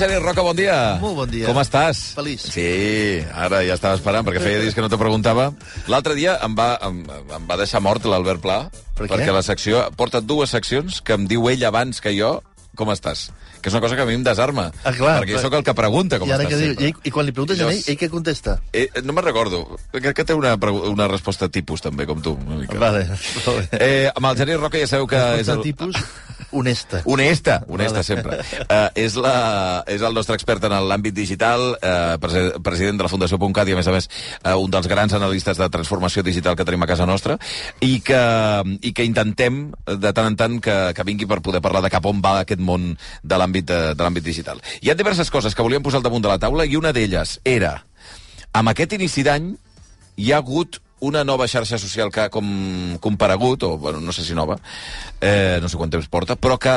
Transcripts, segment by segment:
Geni Roca, bon dia. Molt bon dia. Com estàs? Feliç. Sí, ara ja estava esperant, perquè feia dies que no te preguntava. L'altre dia em va, em, em va deixar mort l'Albert Pla, Per què? perquè la secció porta dues seccions que em diu ell abans que jo com estàs. Que és una cosa que a mi em desarma. Ah, clar, perquè clar. jo sóc el que pregunta com I estàs què diu? sempre. I, I quan li preguntes a ell, ell què contesta? Eh, no me'n recordo. Crec que té una, una resposta tipus, també, com tu. Una mica. Vale. Eh, amb el Geni Roca ja sabeu que és Resposta el... tipus honesta. Honesta, honesta Vale. sempre. Uh, és, la, és el nostre expert en l'àmbit digital, uh, presi president de la Fundació .cat i, a més a més, uh, un dels grans analistes de transformació digital que tenim a casa nostra i que, i que intentem, de tant en tant, que, que vingui per poder parlar de cap on va aquest món de l'àmbit de l'àmbit digital. Hi ha diverses coses que volíem posar al damunt de la taula i una d'elles era, amb aquest inici d'any hi ha hagut una nova xarxa social que ha com comparegut, o bueno, no sé si nova, eh, no sé quant temps porta, però que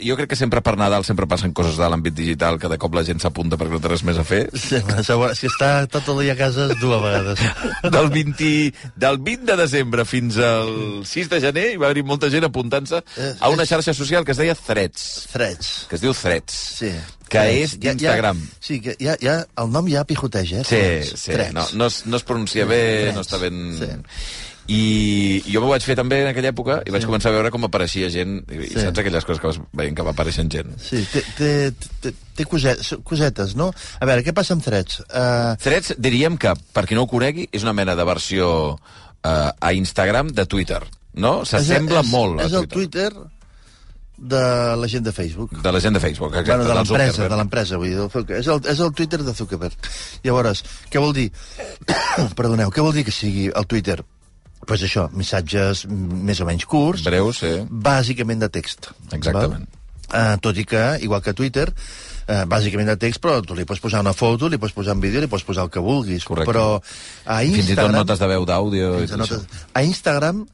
jo crec que sempre per Nadal sempre passen coses de l'àmbit digital que de cop la gent s'apunta perquè no té res més a fer. Sí, Si està tot el dia a casa, es du a vegades. Del 20, del 20 de desembre fins al 6 de gener hi va haver molta gent apuntant-se a una xarxa social que es deia Threads, Threads. que es diu Threads, Sí. que Threads. és d'Instagram. Sí, que ja, ja, el nom ja pijoteja, eh? Sí, Threads. sí, Threads. no, no, es, no es pronuncia bé, Threads. no està ben... Sí. I jo m'ho vaig fer també en aquella època i vaig començar a veure com apareixia gent, i, i Sí. saps aquelles coses que vas veient que va apareixent gent. Sí, té, té, té, té cosetes, cosetes, no? A veure, què passa amb Threads? Uh, Threads, diríem que, per qui no ho conegui, és una mena de versió uh, a Instagram de Twitter, no? S'assembla és, molt a És el Twitter. Twitter de la gent de Facebook. De la gent de Facebook, exacte. bueno, de l'empresa, de l'empresa, vull dir, és el, és el Twitter de Zuckerberg. Llavors, què vol dir? Perdoneu, què vol dir que sigui el Twitter? Pues això, missatges més o menys curts, Breu, sí. bàsicament de text. Exactament. Uh, tot i que, igual que Twitter, uh, bàsicament de text, però tu li pots posar una foto, li pots posar un vídeo, li pots posar el que vulguis. Correcte. Però a Fins i tot Instagram... notes de veu d'àudio notes-. A Instagram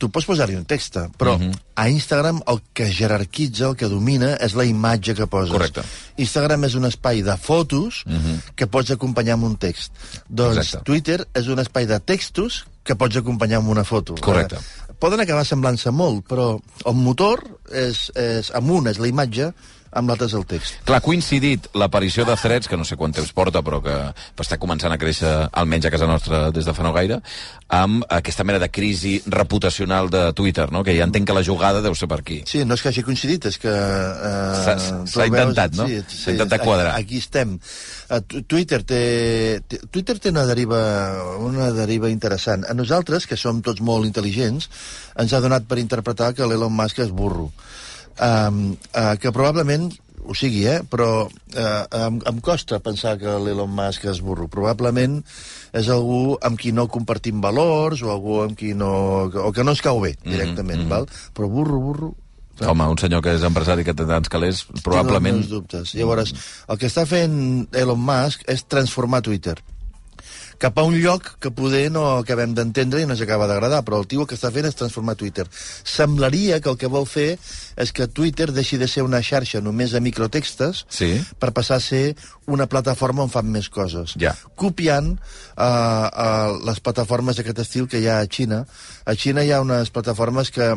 tu pots posar-hi un text, però uh Mhm. -huh. a Instagram el que jerarquitza, el que domina, és la imatge que poses. Correcte. Instagram és un espai de fotos uh Mhm. -huh. que pots acompanyar amb un text. Doncs Exacte. Twitter és un espai de textos que pots acompanyar amb una foto. Correcte. Eh, Poden acabar semblant-se molt, però el motor és, és amunt, és la imatge, amb l'altre és el text. Clar, coincidit l'aparició de Threads, que no sé quant temps porta, però que està començant a créixer, almenys a casa nostra, des de fa no gaire, amb aquesta mena de crisi reputacional de Twitter, no? que ja entenc que la jugada deu ser per aquí. Sí, no és que hagi coincidit, és que... Eh, S'ha- intentat, no? S'ha intentat quadrar. Aquí estem. Uh, Twitter té, Twitter té una deriva, una deriva interessant. A nosaltres, que som tots molt intel·ligents, ens ha donat per interpretar que l'Elon Musk és burro. Um, uh, que probablement ho sigui, eh? però eh, em, em costa pensar que l'Elon Musk és burro. Probablement és algú amb qui no compartim valors o algú amb qui no... o que no ens cau bé, directament, mm -hmm. val? Però burro, burro... Home, un senyor que és empresari que té tants calés, probablement... Tinc els meus dubtes. Llavors, el que està fent Elon Musk és transformar Twitter cap a un lloc que poder no acabem d'entendre i no ens acaba d'agradar, però el tio que està fent és transformar Twitter. Semblaria que el que vol fer és que Twitter deixi de ser una xarxa només de microtextes Sí. per passar a ser una plataforma on fan més coses. Ja. Copiant uh, uh, les plataformes d'aquest estil que hi ha a Xina. A Xina hi ha unes plataformes que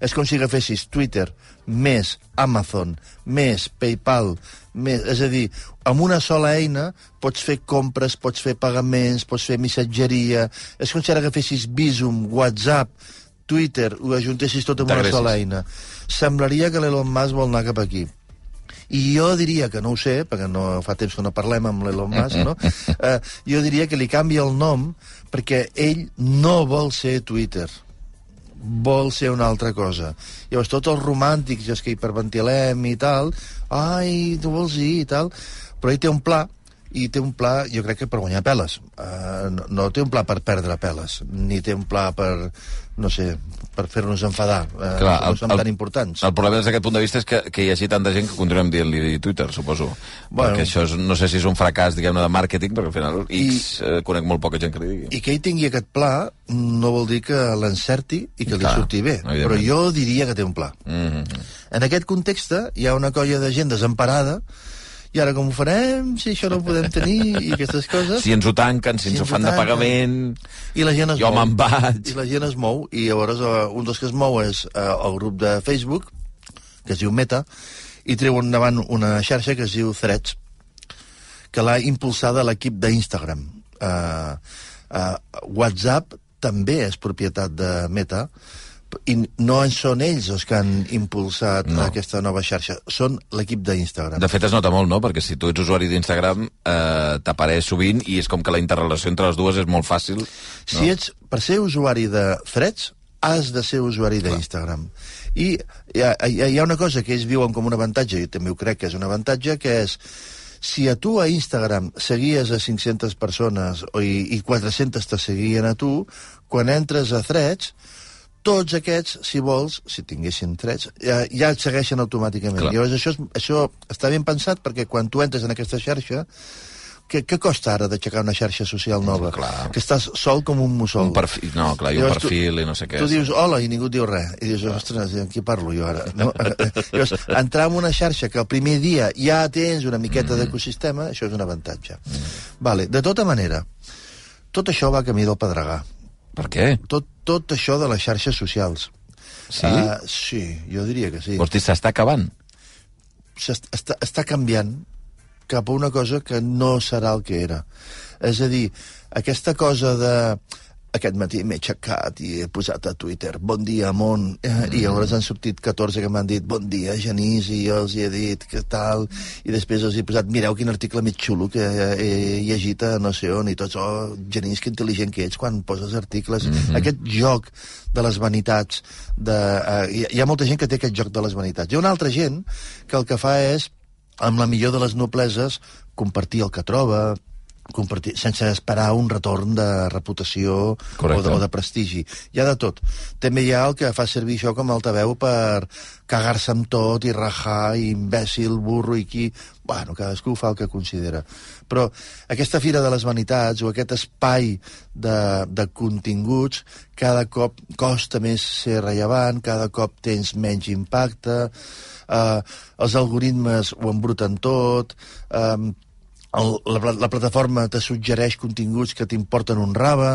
és com si agafessis Twitter més Amazon, més PayPal, més, és a dir, amb una sola eina pots fer compres, pots fer pagaments, pots fer missatgeria... És com si ara agafessis Visum, WhatsApp, Twitter, ho ajuntessis tot amb una sola eina. Semblaria que l'Elon Musk vol anar cap aquí. I jo diria que no ho sé, perquè no fa temps que no parlem amb l'Elon Musk, no? Eh, jo diria que li canvia el nom perquè ell no vol ser Twitter vol ser una altra cosa. Llavors, tots els romàntics, els que hiperventilem i tal, ai, tu vols dir i tal, però ell té un pla i té un pla, jo crec que per guanyar peles. Uh, no, no té un pla per perdre peles, ni té un pla per, no sé, per fer-nos enfadar. Uh, Clar, no el- som el- tan importants. El problema des d'aquest punt de vista és que, que hi hagi tanta gent que continuem dient-li Twitter, suposo. Bueno. perquè això és, no sé si és un fracàs, diguem-ne, de màrqueting, perquè al final X eh, conec molt poca gent que li digui. I que ell tingui aquest pla no vol dir que l'encerti i que li Clar, surti bé, però jo diria que té un pla. Mm -hmm. En aquest context hi ha una colla de gent desemparada i ara com ho farem, si això no ho podem tenir i aquestes coses... Si ens ho tanquen, si, Si ens ens ho fan de tanquen. pagament... I la gent es Jo mou. vaig. I la gent es mou, i llavors uh, un dels que es mou és uh, el grup de Facebook, que es diu Meta, i treu endavant una xarxa que es diu Threads, que l'ha impulsada l'equip d'Instagram. Uh, uh, WhatsApp també és propietat de Meta, i no en són ells els que han impulsat No. no. aquesta nova xarxa, són l'equip d'Instagram. De fet, es nota molt, no? Perquè si tu ets usuari d'Instagram, eh, t'apareix sovint i és com que la interrelació entre les dues és molt fàcil. Si ets, per ser usuari de Threads, has de ser usuari d'Instagram. I hi ha- hi ha una cosa que ells viuen com un avantatge, i també ho crec que és un avantatge, que és si a tu a Instagram seguies a 500 persones o i, i 400 te seguien a tu, quan entres a Threads, tots aquests, si vols, si tinguessin threads, ja, ja et segueixen automàticament. Clar. Llavors, això, és, això està ben pensat perquè quan tu entres en aquesta xarxa, què, què costa ara d'aixecar una xarxa social nova? Clar. Que estàs sol com un mussol. Un perfil, no, clar, i un Llavors tu- perfil i no sé què. Tu dius hola i ningú et diu res. I dius, ostres, amb qui parlo jo ara? No? Llavors, entrar en una xarxa que el primer dia ja tens una miqueta Mm. d'ecosistema, això és un avantatge. Vale, de tota manera, tot això va camí del pedregar. Per què? Tot, tot això de les xarxes socials. Sí? Uh, sí, jo diria que sí. Vols dir, s'està acabant? S'est- està, està canviant cap a una cosa que no serà el que era. És a dir, aquesta cosa de aquest matí m'he aixecat i he posat a Twitter bon dia món, eh, i llavors han sortit 14 que m'han dit bon dia Genís i jo els hi he dit que tal? I després els he posat, mireu quin article més xulo que he llegit a no sé on i tots, oh, Genís, que intel·ligent que ets quan poses articles, aquest joc de les vanitats de, uh, hi, hi ha molta gent que té aquest joc de les vanitats. Hi ha una altra gent que el que fa és amb la millor de les nobleses compartir el que troba compartir, sense esperar un retorn de reputació o de, o de prestigi. Hi ha de tot. També hi ha el que fa servir això com a altaveu per cagar-se amb tot i rajar, i imbècil, burro i qui... Bueno, cadascú fa el que considera. Però aquesta Fira de les Vanitats o aquest espai de, de continguts cada cop costa més ser rellevant, cada cop tens menys impacte, eh, els algoritmes ho embruten tot, eh, el, la, la plataforma te suggereix continguts que t'importen un rave,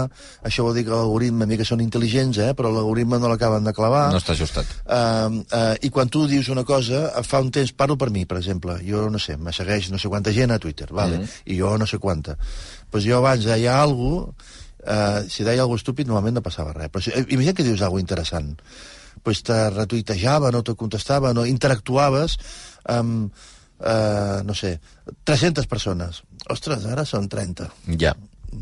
això vol dir que l'algoritme, mira que són intel·ligents, eh, però l'algoritme no l'acaben de clavar. No està ajustat. Uh, uh, I quan tu dius una cosa, fa un temps, parlo per mi, per exemple, jo no sé, me segueix no sé quanta gent a Twitter, vale? Mm -hmm. i jo no sé quanta. Pues jo abans deia alguna cosa, uh, si deia alguna estúpid normalment no passava res, però si, eh, imagina que dius alguna interessant, pues te retuitejaven o te contestaven o interactuaves amb, uh, no sé, 300 persones. Ostres, ara són 30. Ja.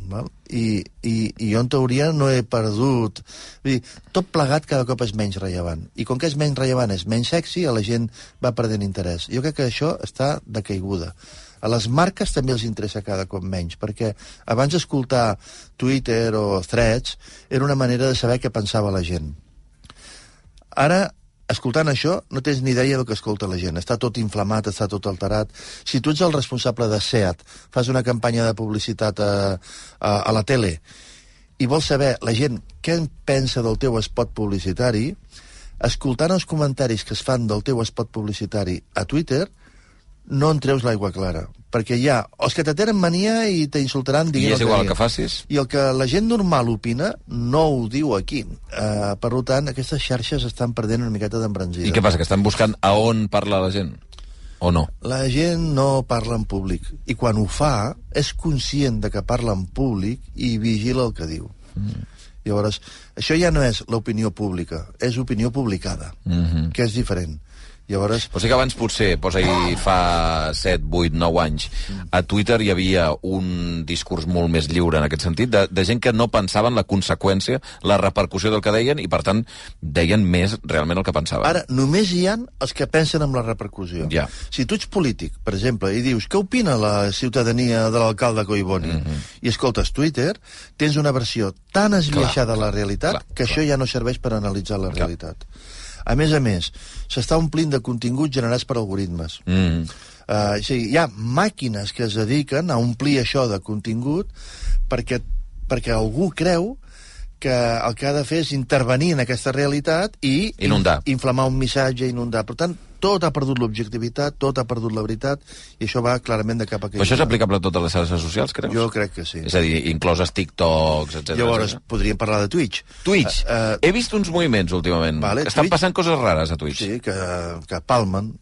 Val? I, i, I jo, en teoria, no he perdut... Vull dir, tot plegat cada cop és menys rellevant. I com que és menys rellevant, és menys sexy, a la gent va perdent interès. Jo crec que això està de caiguda. A les marques també els interessa cada cop menys, perquè abans escoltar Twitter o Threads era una manera de saber què pensava la gent. Ara, escoltant això, no tens ni idea del que escolta la gent. Està tot inflamat, està tot alterat. Si tu ets el responsable de SEAT, fas una campanya de publicitat a, a, a la tele i vols saber la gent què en pensa del teu spot publicitari, escoltant els comentaris que es fan del teu spot publicitari a Twitter, no en treus l'aigua clara. Perquè hi ha els que te tenen mania i t'insultaran I és igual el diguin. que facis? I el que la gent normal opina no ho diu aquí. Uh, per tant, aquestes xarxes estan perdent una miqueta d'embranzida. I què passa, que estan buscant a on parla la gent? O no? La gent no parla en públic. I quan ho fa, és conscient de que parla en públic i vigila el que diu. Mm. Llavors, això ja no és l'opinió pública, és opinió publicada, Mm -hmm. que és diferent. Llavors, O sigui que abans potser, posa-hi fa 7, 8, 9 anys, a Twitter hi havia un discurs molt més lliure en aquest sentit, de, de gent que no pensava en la conseqüència, la repercussió del que deien, i per tant deien més realment el que pensaven. Ara, només hi han els que pensen en la repercussió. Ja. Si tu ets polític, per exemple, i dius què opina la ciutadania de l'alcalde Collboni, Mhm. mm -hmm. i escoltes Twitter, tens una versió tan esbiaixada de la realitat clar, que clar. això ja no serveix per analitzar la realitat. A més a més, s'està omplint de continguts generats per algoritmes. Mm. Uh, o sigui, hi ha màquines que es dediquen a omplir això de contingut perquè, perquè algú creu que el que ha de fer és intervenir en aquesta realitat i Inundar. in- inflamar un missatge, inundar. Per tant, tot ha perdut l'objectivitat, tot ha perdut la veritat, i això va clarament de cap a Però això és aplicable a totes les xarxes socials, creus? Jo crec que sí. És a dir, incloses TikToks, etc. Llavors, podríem parlar de Twitch. Twitch. Eh, eh, He vist uns moviments últimament. Vale, Estan Twitch- passant coses rares a Twitch. Sí, que, que palmen,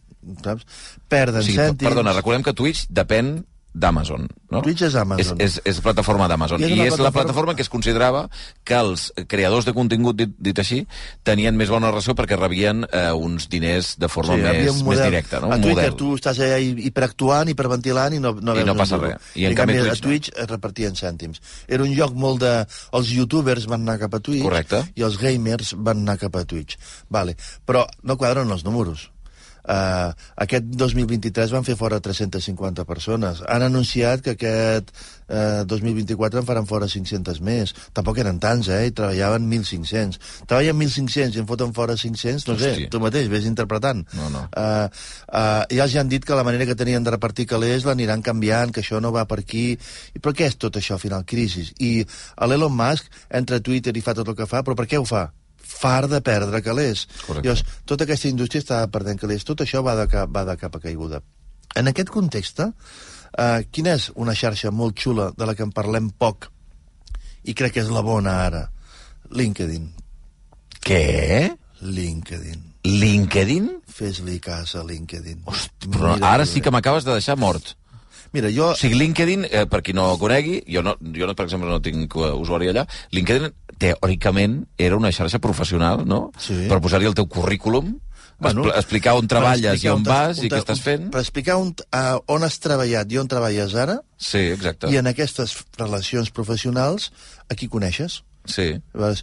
saps? Perden O sigui, cèntims. perdona, recordem que Twitch depèn d'Amazon, no? Twitch és Amazon. És, és, és plataforma d'Amazon. I és I és la plataforma- plataforma que es considerava que els creadors de contingut, dit, dit així, tenien més bona relació perquè rebien eh, uns diners de forma havia més, més directa, no? A Un Twitter model. tu estàs allà hi- hiperactuant, hiperventilant i no, no I no passa res. I en canvi a Twitch no. Twitch es repartien cèntims. Era un lloc molt de... Els youtubers van anar cap a Twitch Correcte. i els gamers van anar cap a Twitch. Vale. Però no quadren els números. Uh, aquest 2023 van fer fora 350 persones. Han anunciat que aquest uh, 2024 en faran fora 500 més. Tampoc eren tants, eh? I treballaven 1.500. Treballen 1.500 i en foten fora 500, no sé, Hosti. tu mateix, vés interpretant. No, no. Uh, uh, ja els han dit que la manera que tenien de repartir calés l'aniran canviant, que això no va per aquí. I però què és tot això, al final? Crisis. I l'Elon Musk entra a Twitter i fa tot el que fa, però per què ho fa? Far de perdre calés. Correcte. Llavors, tota aquesta indústria està perdent calés. Tot això va de, cap, va de cap a caiguda. En aquest context, eh, quina és una xarxa molt xula de la que en parlem poc i crec que és la bona ara? LinkedIn. Què? LinkedIn. LinkedIn? Fes-li cas a LinkedIn. Hosti, però Mira ara sí que m'acabes de deixar mort. Mira, jo... O sigui, LinkedIn, eh, per qui no conegui, jo, no, jo no, per exemple, no tinc uh, usuari allà, LinkedIn, teòricament, era una xarxa professional, no? Sí. Per posar-hi el teu currículum, Bueno, bueno, explicar on treballes i explicar on t'has- vas i on què t'has- estàs fent. Per explicar on, uh, on has treballat i on treballes ara, Sí, exacte. i en aquestes relacions professionals, a qui coneixes? Sí. Per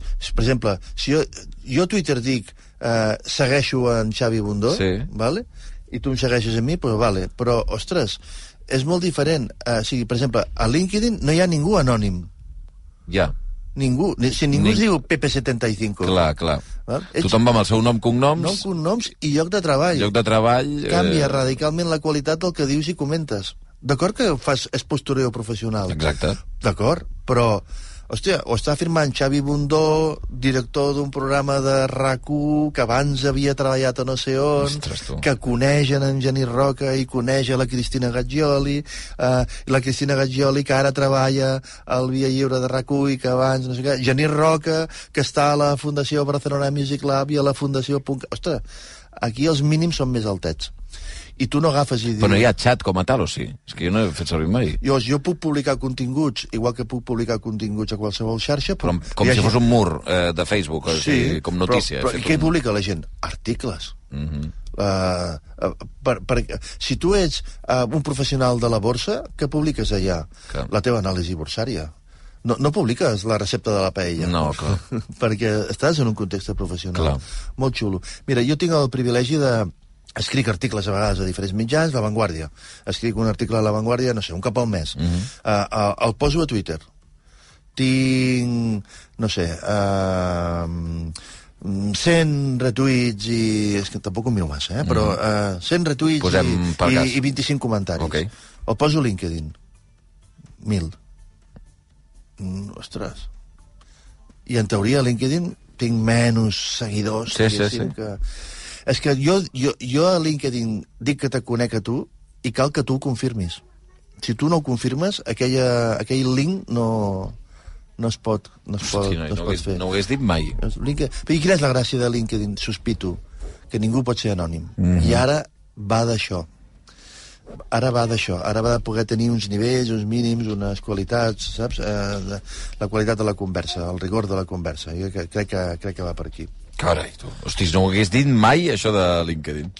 exemple, si jo, jo a Twitter dic eh, segueixo en Xavi Bundó, Sí. vale? i tu em segueixes a mi, però vale. Però, ostres, és molt diferent. Eh, o sigui, per exemple, a LinkedIn no hi ha ningú anònim. Ja, Ningú. Ni- Si ningú Ni- es diu PP75. clar, clar. Val? Ets Tothom va amb el seu nom, cognoms, nom, cognoms i lloc de treball. lloc de treball... Canvia eh, radicalment la qualitat del que dius i comentes. D'acord que fas és postureo professional. Exacte. D'acord, però, hòstia, ho està afirmant Xavi Bundó, director d'un programa de rac que abans havia treballat a no sé on, Ostres, tu. que coneix en Genís Roca i coneix la Cristina Gaggioli, eh, la Cristina Gaggioli que ara treballa al Via Lliure de rac i que abans, no sé què, Genís Roca, que està a la Fundació Barcelona Music Lab i a la Fundació... Punt... Ostres, aquí els mínims són més altets. I tu no agafes i dius... Però no hi ha xat com a tal, o sí? És que jo no he fet servir mai. Jo, jo puc publicar continguts, igual que puc publicar continguts a qualsevol xarxa, Però però... com si gent- fos un mur eh, de Facebook, o sigui, com notícia. Però, però fet què un- publica la gent? Articles. Mhm. Uh, uh, per, per, si tu ets uh, un professional de la borsa, què publiques allà? Clar. La teva anàlisi borsària. No, no publiques la recepta de la paella. No, clar. perquè estàs en un context professional. Clar. Molt xulo. Mira, jo tinc el privilegi de escric articles a vegades a diferents mitjans, La Vanguardia. Escric un article a La Vanguardia, no sé, un cap al mes. Uh -huh. uh, uh, el poso a Twitter. Tinc, no sé, uh, 100 retuits i... És que tampoc ho miro massa, eh? Però uh, 100 retuits Posem i, i, i 25 comentaris. Ok. El poso a LinkedIn. 1.000. Mm, ostres. I en teoria a LinkedIn tinc menys seguidors. Sí, sí, sí. Que... És que jo, jo, jo a LinkedIn dic que te conec a tu i cal que tu ho confirmis. Si tu no ho confirmes, aquella, aquell link no, no es pot, no es pot, Hosti, no no, es no, pot hagués, fer. no ho hagués dit mai. LinkedIn... Però i quina és la gràcia de LinkedIn? Sospito que ningú pot ser anònim. Mhm. I ara va d'això. Ara va d'això. Ara va de poder tenir uns nivells, uns mínims, unes qualitats, saps? Eh, la qualitat de la conversa, el rigor de la conversa. Jo crec, que, crec que va per aquí. Carai, tu. Hosti, no ho hagués dit mai, això de LinkedIn.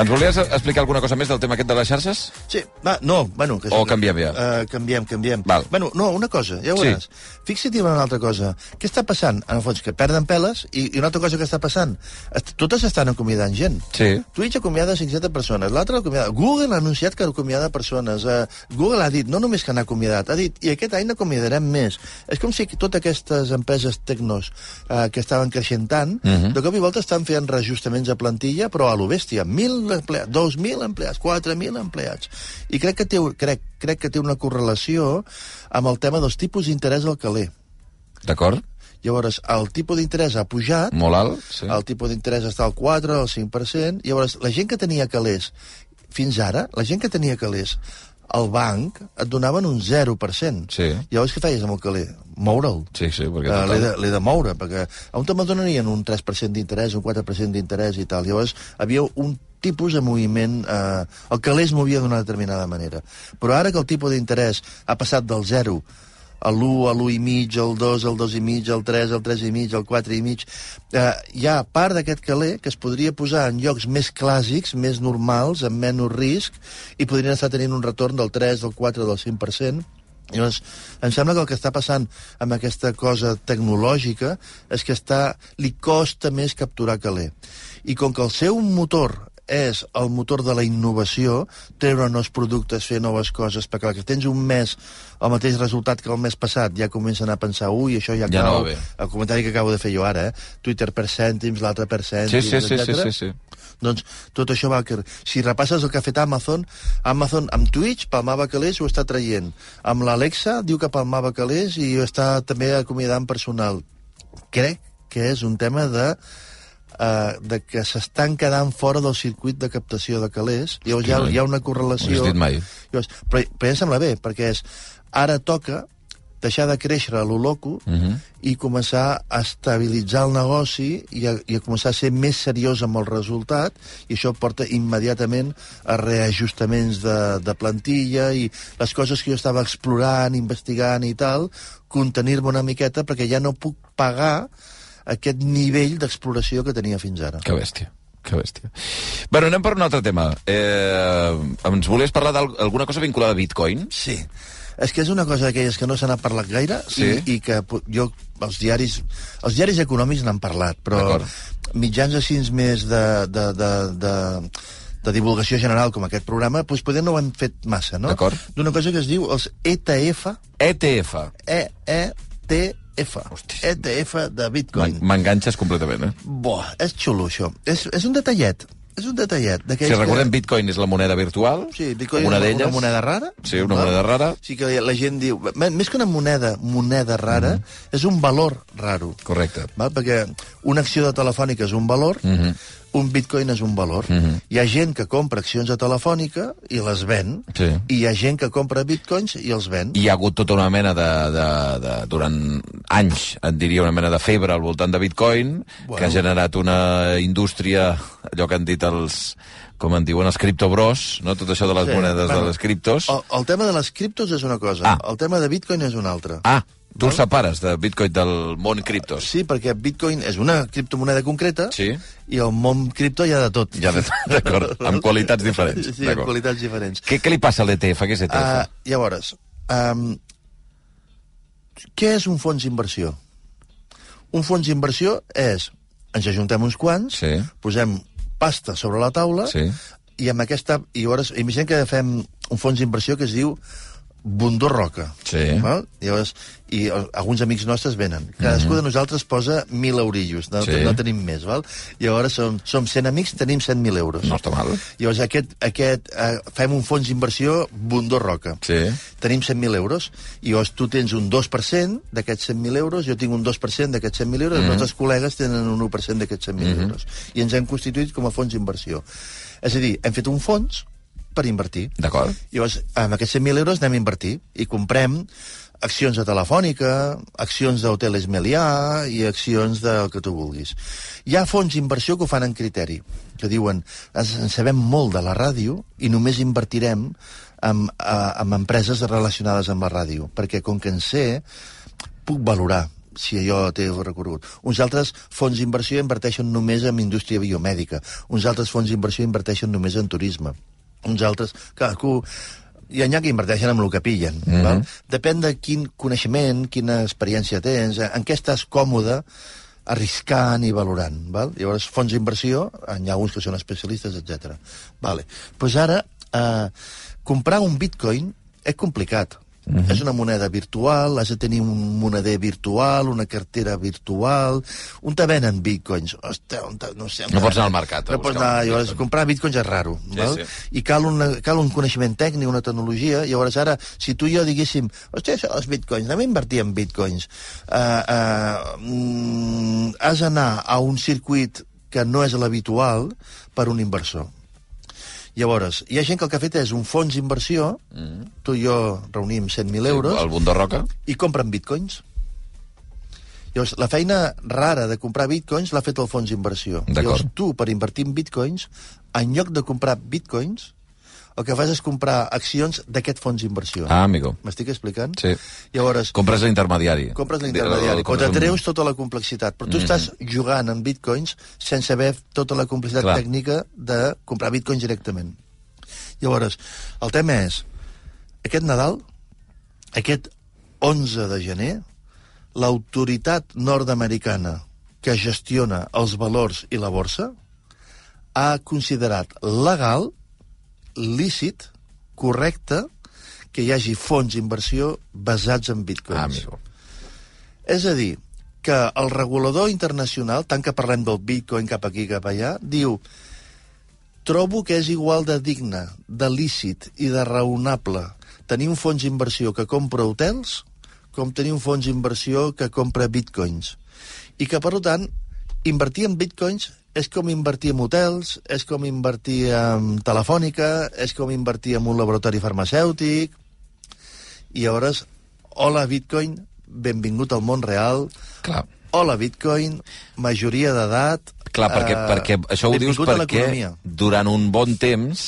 Ens volies explicar alguna cosa més del tema aquest de les xarxes? Sí, va, no, bueno... Que O canviem ja? Uh, canviem, canviem. Val. Bueno, no, una cosa, ja ho Sí. veuràs. Fixa't en una altra cosa. Què està passant? En el fons, que perden peles, i, i una altra cosa que està passant, est totes estan acomiadant gent. Sí. Twitch acomiada 500 persones, l'altre acomiada... Google ha anunciat que acomiada persones. Uh, Google ha dit, no només que n'ha acomiadat, ha dit, i aquest any n'acomiadarem més. És com si totes aquestes empreses tecnos uh, que estaven creixent tant, Mhm. de cop i volta estan fent reajustaments a plantilla, però a lo bèstia. 1.000 empleats, 2.000 empleats, 4.000 empleats. I crec que, té, crec, crec que té una correlació amb el tema dels tipus d'interès al caler. D'acord? Llavors, el tipus d'interès ha pujat, Molt alt, sí. el tipus d'interès està al 4, al 5%, llavors la gent que tenia calés fins ara, la gent que tenia calés al banc et donaven un 0%. Sí. Llavors què feies amb el caler? Moure'l. Sí, sí, perquè... Uh, L'he de, de moure, perquè on te me'l donarien un 3% d'interès, un 4% d'interès i tal. Llavors, havia un tipus de moviment... Eh, el caler es movia d'una determinada manera. Però ara que el tipus d'interès ha passat del 0 a l'1, a l'1 i mig, al 2, al 2 i mig, al 3, al 3 i mig, al 4 i mig, eh, hi ha part d'aquest caler que es podria posar en llocs més clàssics, més normals, amb menys risc, i podrien estar tenint un retorn del 3, del 4, del 5%, Llavors, em sembla que el que està passant amb aquesta cosa tecnològica és que està, li costa més capturar caler. I com que el seu motor és el motor de la innovació, treure nous productes, fer noves coses, perquè que tens un mes el mateix resultat que el mes passat, ja comencen a pensar, ui, això ja, Ja no cau. bé. El comentari que acabo de fer jo ara, eh? Twitter per cèntims, l'altre per Sí, cèntims, sí, sí, sí, etcètera. sí, sí. Doncs tot això va... Que... Si repasses el que ha fet Amazon, Amazon amb Twitch palmava calés ho està traient. Amb l'Alexa diu que palmava calés i ho està també acomiadant personal. Crec que és un tema de Uh, de que s'estan quedant fora del circuit de captació de calés. Llavors hi ha, hi ha una correlació... No dit mai. Llavors, però, però ja em sembla bé, perquè és... Ara toca deixar de créixer a lo loco uh Mhm. -huh. i començar a estabilitzar el negoci i a, i a començar a ser més seriós amb el resultat i això porta immediatament a reajustaments de, de plantilla i les coses que jo estava explorant, investigant i tal, contenir-me una miqueta perquè ja no puc pagar aquest nivell d'exploració que tenia fins ara. Que bèstia. Que bèstia. Bueno, anem per un altre tema. Eh, ens volies parlar d'alguna cosa vinculada a Bitcoin? Sí. És que és una cosa d'aquelles que no se n'ha parlat gaire Sí. i, i que jo, els diaris, els diaris econòmics n'han parlat, però mitjans així més de, de, de, de, de divulgació general com aquest programa, doncs poder no ho hem fet massa, no? D'acord. D'una cosa que es diu els ETF, ETF. E-E-T-F, ETF de Bitcoin. M'en- M'enganxes completament, eh? Bo, és xulo, això. És, és un detallet. És un detallet. Si recordem, Bitcoin és la moneda virtual, Sí, Bitcoin una és una moneda rara. Sí, una val? moneda rara. Sí que la gent diu... Més que una moneda, moneda rara, Mhm. és un valor raro. Correcte. Val? Perquè una acció de Telefònica és un valor, Mhm. Un bitcoin és un valor. Mhm. Hi ha gent que compra accions de Telefònica i les ven, Sí. i hi ha gent que compra bitcoins i els ven. Hi ha hagut tota una mena de, de, de... Durant anys, et diria, una mena de febre al voltant de Bitcoin, Bueno. que ha generat una indústria, allò que han dit els com en diuen els criptobros, no? tot això de les Sí, monedes bueno, de les criptos. El, el tema de les criptos és una cosa, Ah. el tema de bitcoin és una altra. Ah, tu Val? separes de Bitcoin del món criptos. Sí, perquè bitcoin és una criptomoneda concreta Sí. i el món cripto hi ha de tot. Ja, d'acord, amb qualitats diferents. Sí, amb qualitats diferents. Què, què li passa a l'ETF? Què és ETF? Uh, llavors, um, què és un fons d'inversió? Un fons d'inversió és, ens ajuntem uns quants, Sí. posem pasta sobre la taula, Sí. i amb aquesta... I llavors, imaginem que fem un fons d'inversió que es diu Bundó Roca. Sí. Val? Llavors, I alguns amics nostres venen. Cadascú de nosaltres posa 1.000 eurillos, no, Mhm. Sí. no tenim més, val? Llavors som, som 100 amics, tenim 100.000 euros. No està mal. Llavors aquest, aquest, eh, fem un fons d'inversió Bundó Roca. Sí. Tenim 100.000 euros, i llavors tu tens un 2% d'aquests 100.000 euros, jo tinc un 2% d'aquests 100.000 euros, mm -hmm. els nostres col·legues tenen un 1% d'aquests 100.000 mm -hmm. euros. I ens hem constituït com a fons d'inversió. És a dir, hem fet un fons per invertir. D'acord. Llavors, amb aquests 100.000 euros anem a invertir i comprem accions de Telefònica, accions d'Hoteles Melià i accions del que tu vulguis. Hi ha fons d'inversió que ho fan en criteri, que diuen, ens en sabem molt de la ràdio i només invertirem en, a, en empreses relacionades amb la ràdio, perquè com que en sé, puc valorar si allò té recorregut. Uns altres fons d'inversió inverteixen només en indústria biomèdica. Uns altres fons d'inversió inverteixen només en turisme. Uns altres... Cadascú hi ha que inverteixen amb el que pillen. Mm -hmm. val? Depèn de quin coneixement, quina experiència tens, en què estàs còmode arriscant i valorant. Val? Llavors, fons d'inversió, hi ha uns que són especialistes, etc. Vale. Pues ara, eh, comprar un bitcoin és complicat. Uh -huh. És una moneda virtual, has de tenir un moneder virtual, una cartera virtual... On te venen bitcoins? Ostres, on te, no sé... No pots anar al mercat. No pots anar... Llavors, comprar bitcoins és raro. Sí, val? Sí. I cal, una, cal un coneixement tècnic, una tecnologia. Llavors, ara, si tu i jo diguéssim ostres, els bitcoins, anem a invertir en bitcoins. Uh, uh, mm, has d'anar a un circuit que no és l'habitual per un inversor Llavors, hi ha gent que el que ha fet és un fons d'inversió, mm. tu i jo reunim 100.000 euros... Sí, el Bundó Roca. I compren bitcoins. Llavors, la feina rara de comprar bitcoins l'ha fet el fons d'inversió. Llavors, tu, per invertir en bitcoins, en lloc de comprar bitcoins, el que fas és comprar accions d'aquest fons d'inversió. Ah, amigo. M'estic explicant? Sí. Llavors... Compres l'intermediari. Compres l'intermediari, però t'atreus tota la complexitat. Però tu mm -hmm. estàs jugant en bitcoins sense saber tota la complexitat Clar. tècnica de comprar bitcoins directament. Llavors, el tema és, aquest Nadal, aquest 11 de gener, l'autoritat nord-americana que gestiona els valors i la borsa ha considerat legal lícit, correcte, que hi hagi fons d'inversió basats en bitcoins. Ah. És a dir, que el regulador internacional, tant que parlem del bitcoin cap aquí, cap allà, diu trobo que és igual de digne, de lícit i de raonable tenir un fons d'inversió que compra hotels com tenir un fons d'inversió que compra bitcoins. I que, per tant, invertir en bitcoins és com invertir en hotels, és com invertir en telefònica, és com invertir en un laboratori farmacèutic... I llavors, hola Bitcoin, benvingut al món real. Clar. Hola Bitcoin, majoria d'edat... Clar, perquè, uh, perquè això ho dius perquè durant un bon temps,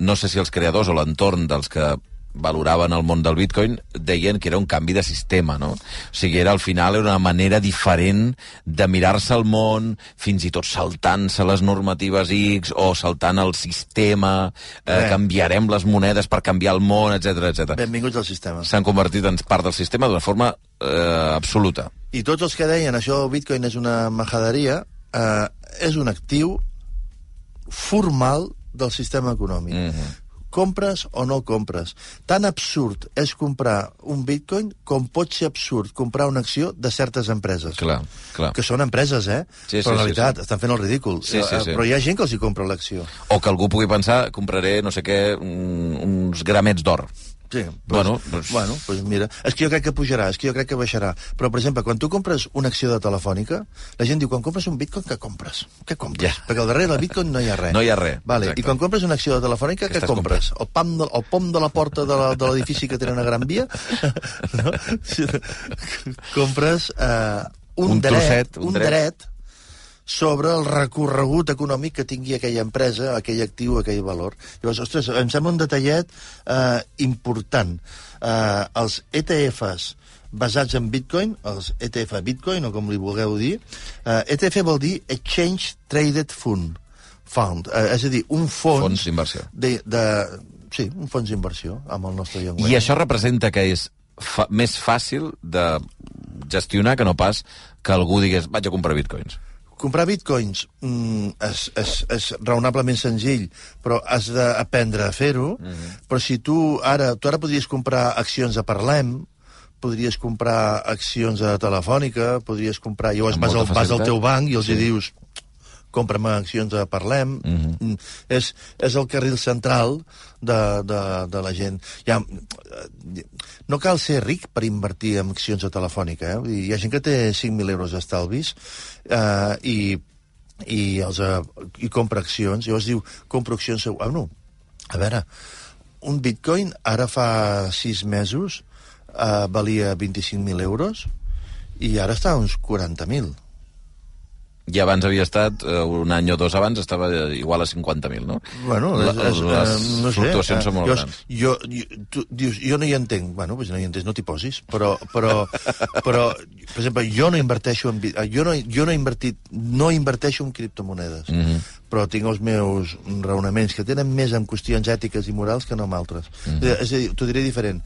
no sé si els creadors o l'entorn dels que valoraven el món del bitcoin, deien que era un canvi de sistema, no? O sigui, era al final era una manera diferent de mirar-se el món, fins i tot saltant-se les normatives X o saltant el sistema, eh, canviarem les monedes per canviar el món, etc etc. Benvinguts al sistema. S'han convertit en part del sistema d'una forma eh, absoluta. I tots els que deien això, bitcoin és una majaderia, eh, és un actiu formal del sistema econòmic. Mm -hmm compres o no compres. Tan absurd és comprar un bitcoin com pot ser absurd comprar una acció de certes empreses. Clar, clar. Que són empreses, eh? Sí, Però en realitat sí, sí. estan fent el ridícul. Sí, sí, sí. Però hi ha gent que els hi compra l'acció. O que algú pugui pensar, compraré, no sé què, uns gramets d'or. Sí, pues, bueno, pues... bueno, pues mira, és que jo crec que pujarà, és que jo crec que baixarà. Però, per exemple, quan tu compres una acció de telefònica, la gent diu, quan compres un bitcoin, què compres? Què compres? Yeah. Perquè al darrere del bitcoin no hi ha res. No hi ha res. Vale. I quan compres una acció de telefònica, què compres? El, pam de, el pom de la porta de l'edifici que tenen a Gran Via? no? compres eh, un, un dret, trosset, un, un dret, dret sobre el recorregut econòmic que tingui aquella empresa, aquell actiu, aquell valor. Llavors, ostres, em sembla un detallet eh, important. Eh, els ETFs basats en Bitcoin, els ETF Bitcoin, o com li vulgueu dir, eh, ETF vol dir Exchange Traded Fund, fund eh, és a dir, un fons... Fons d'inversió. De, de, sí, un fons d'inversió, amb el nostre llenguatge. I això representa que és fa més fàcil de gestionar que no pas que algú digués vaig a comprar bitcoins. Comprar bitcoins mm, és, és, és raonablement senzill, però has d'aprendre a fer-ho. Mm -hmm. Però si tu ara, tu ara podries comprar accions a Parlem, podries comprar accions a Telefònica, podries comprar... Llavors vas al, vas al teu banc i els sí. hi dius compra'm accions a Parlem. Mhm. Mm -hmm. és, és el carril central de, de, de la gent. Ja, no cal ser ric per invertir en accions a Telefònica. Eh? Hi ha gent que té 5.000 euros d'estalvis eh, i, i, els, eh, i compra accions. Llavors diu, compro accions... Ah, no. A veure, un bitcoin ara fa 6 mesos eh, valia 25.000 euros i ara està a uns 40.000 I abans havia estat, eh, un any o dos abans, estava igual a 50.000, no? Bueno, és, és, les eh, no sé, fluctuacions són molt jo, grans. Jo, jo, tu dius, jo no hi entenc. Bueno, doncs no hi entens, no t'hi posis. Però, però, però, per exemple, jo no inverteixo en... eh, Jo no, jo no he invertit... No inverteixo en criptomonedes. Mm. -hmm. Però tinc els meus raonaments que tenen més en qüestions ètiques i morals que no en altres. Mm. -hmm. És a dir, t'ho diré diferent.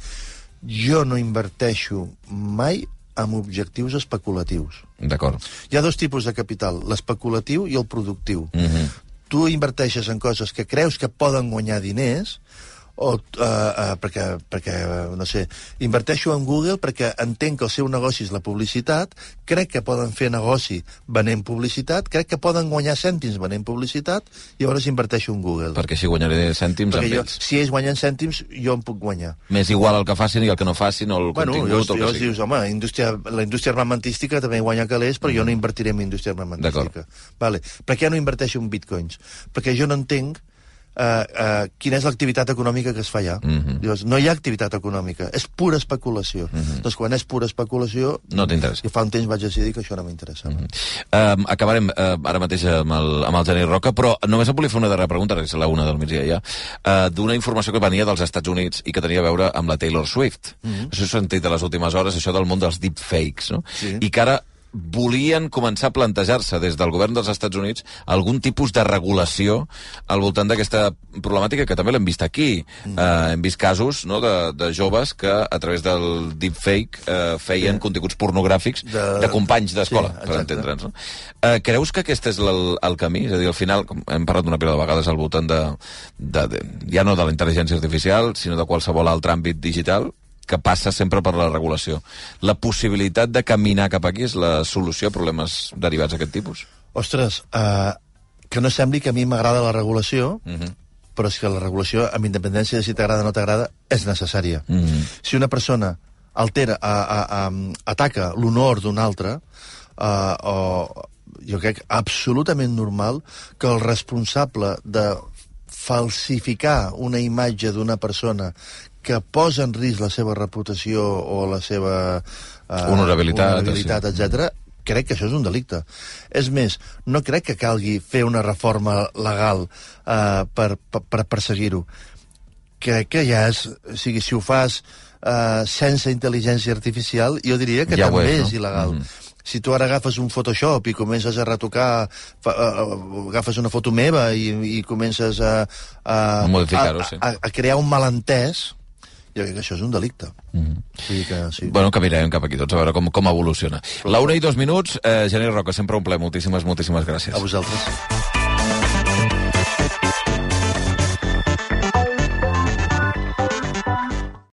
Jo no inverteixo mai amb objectius especulatius. D'acord. Hi ha dos tipus de capital, l'especulatiu i el productiu. Mm -hmm. Tu inverteixes en coses que creus que poden guanyar diners, o, uh, uh, perquè, perquè, no sé, inverteixo en Google perquè entenc que el seu negoci és la publicitat, crec que poden fer negoci venent publicitat, crec que poden guanyar cèntims venent publicitat, i llavors inverteixo en Google. Perquè així guanyaré cèntims perquè jo, ells. si ells guanyen cèntims, jo em puc guanyar. M'és igual el que facin i el que no facin, o el Bueno, contingut, llavors, o el que llavors sigui. dius, home, indústria, la indústria armamentística també guanya calés, però jo no invertiré en indústria armamentística. Vale. Per què no inverteixo en bitcoins? Perquè jo no entenc uh, uh, quina és l'activitat econòmica que es fa allà. Mhm. Dius, no hi ha activitat econòmica, és pura especulació. Doncs quan és pura especulació... No t'interessa. Fa un temps vaig decidir que això no m'interessava. Uh, acabarem uh, ara mateix amb el, amb el Genís Roca, però només em volia fer una darrera pregunta, que és la una del migdia ja, uh, d'una informació que venia dels Estats Units i que tenia a veure amb la Taylor Swift. Mm -hmm. Això s'ha sentit a les últimes hores, això del món dels deepfakes, no? Sí. I que ara volien començar a plantejar-se des del govern dels Estats Units algun tipus de regulació al voltant d'aquesta problemàtica que també l'hem vist aquí. Mm. Uh, hem vist casos no, de, de joves que a través del deepfake uh, feien Sí. continguts pornogràfics de, De- companys d'escola, Sí, per entendre'ns. No? Uh, creus que aquest és el, el camí? És a dir, al final, com hem parlat una pila de vegades al voltant de, de, de, ja no de la intel·ligència artificial, sinó de qualsevol altre àmbit digital, que passa sempre per la regulació. La possibilitat de caminar cap aquí és la solució a problemes derivats d'aquest tipus? Ostres, uh, que no sembli que a mi m'agrada la regulació, Mm -hmm. però és que la regulació, amb independència de si t'agrada o no t'agrada, és necessària. Mm -hmm. Si una persona altera, a, a, a, ataca l'honor d'un altre, uh, o jo crec absolutament normal que el responsable de falsificar una imatge d'una persona que posa en risc la seva reputació o la seva uh, Honorabilitat, honorabilitat sí. etc. crec que això és un delicte. És més, no crec que calgui fer una reforma legal uh, per, per, per perseguir-ho. Crec que ja és... O sigui, si ho fas uh, sense intel·ligència artificial, jo diria que Ja també és, és, no? il·legal. Mhm. Si tu ara agafes un Photoshop i comences a retocar, fa, uh, agafes una foto meva i, i comences a... A, A a, sí. a, a crear un malentès, jo crec que això és un delicte. Mm -hmm. que, sí. Bueno, caminarem cap aquí tots, a veure com, com evoluciona. La una i dos minuts, eh, Genís Roca, sempre un ple. Moltíssimes, moltíssimes gràcies. A vosaltres.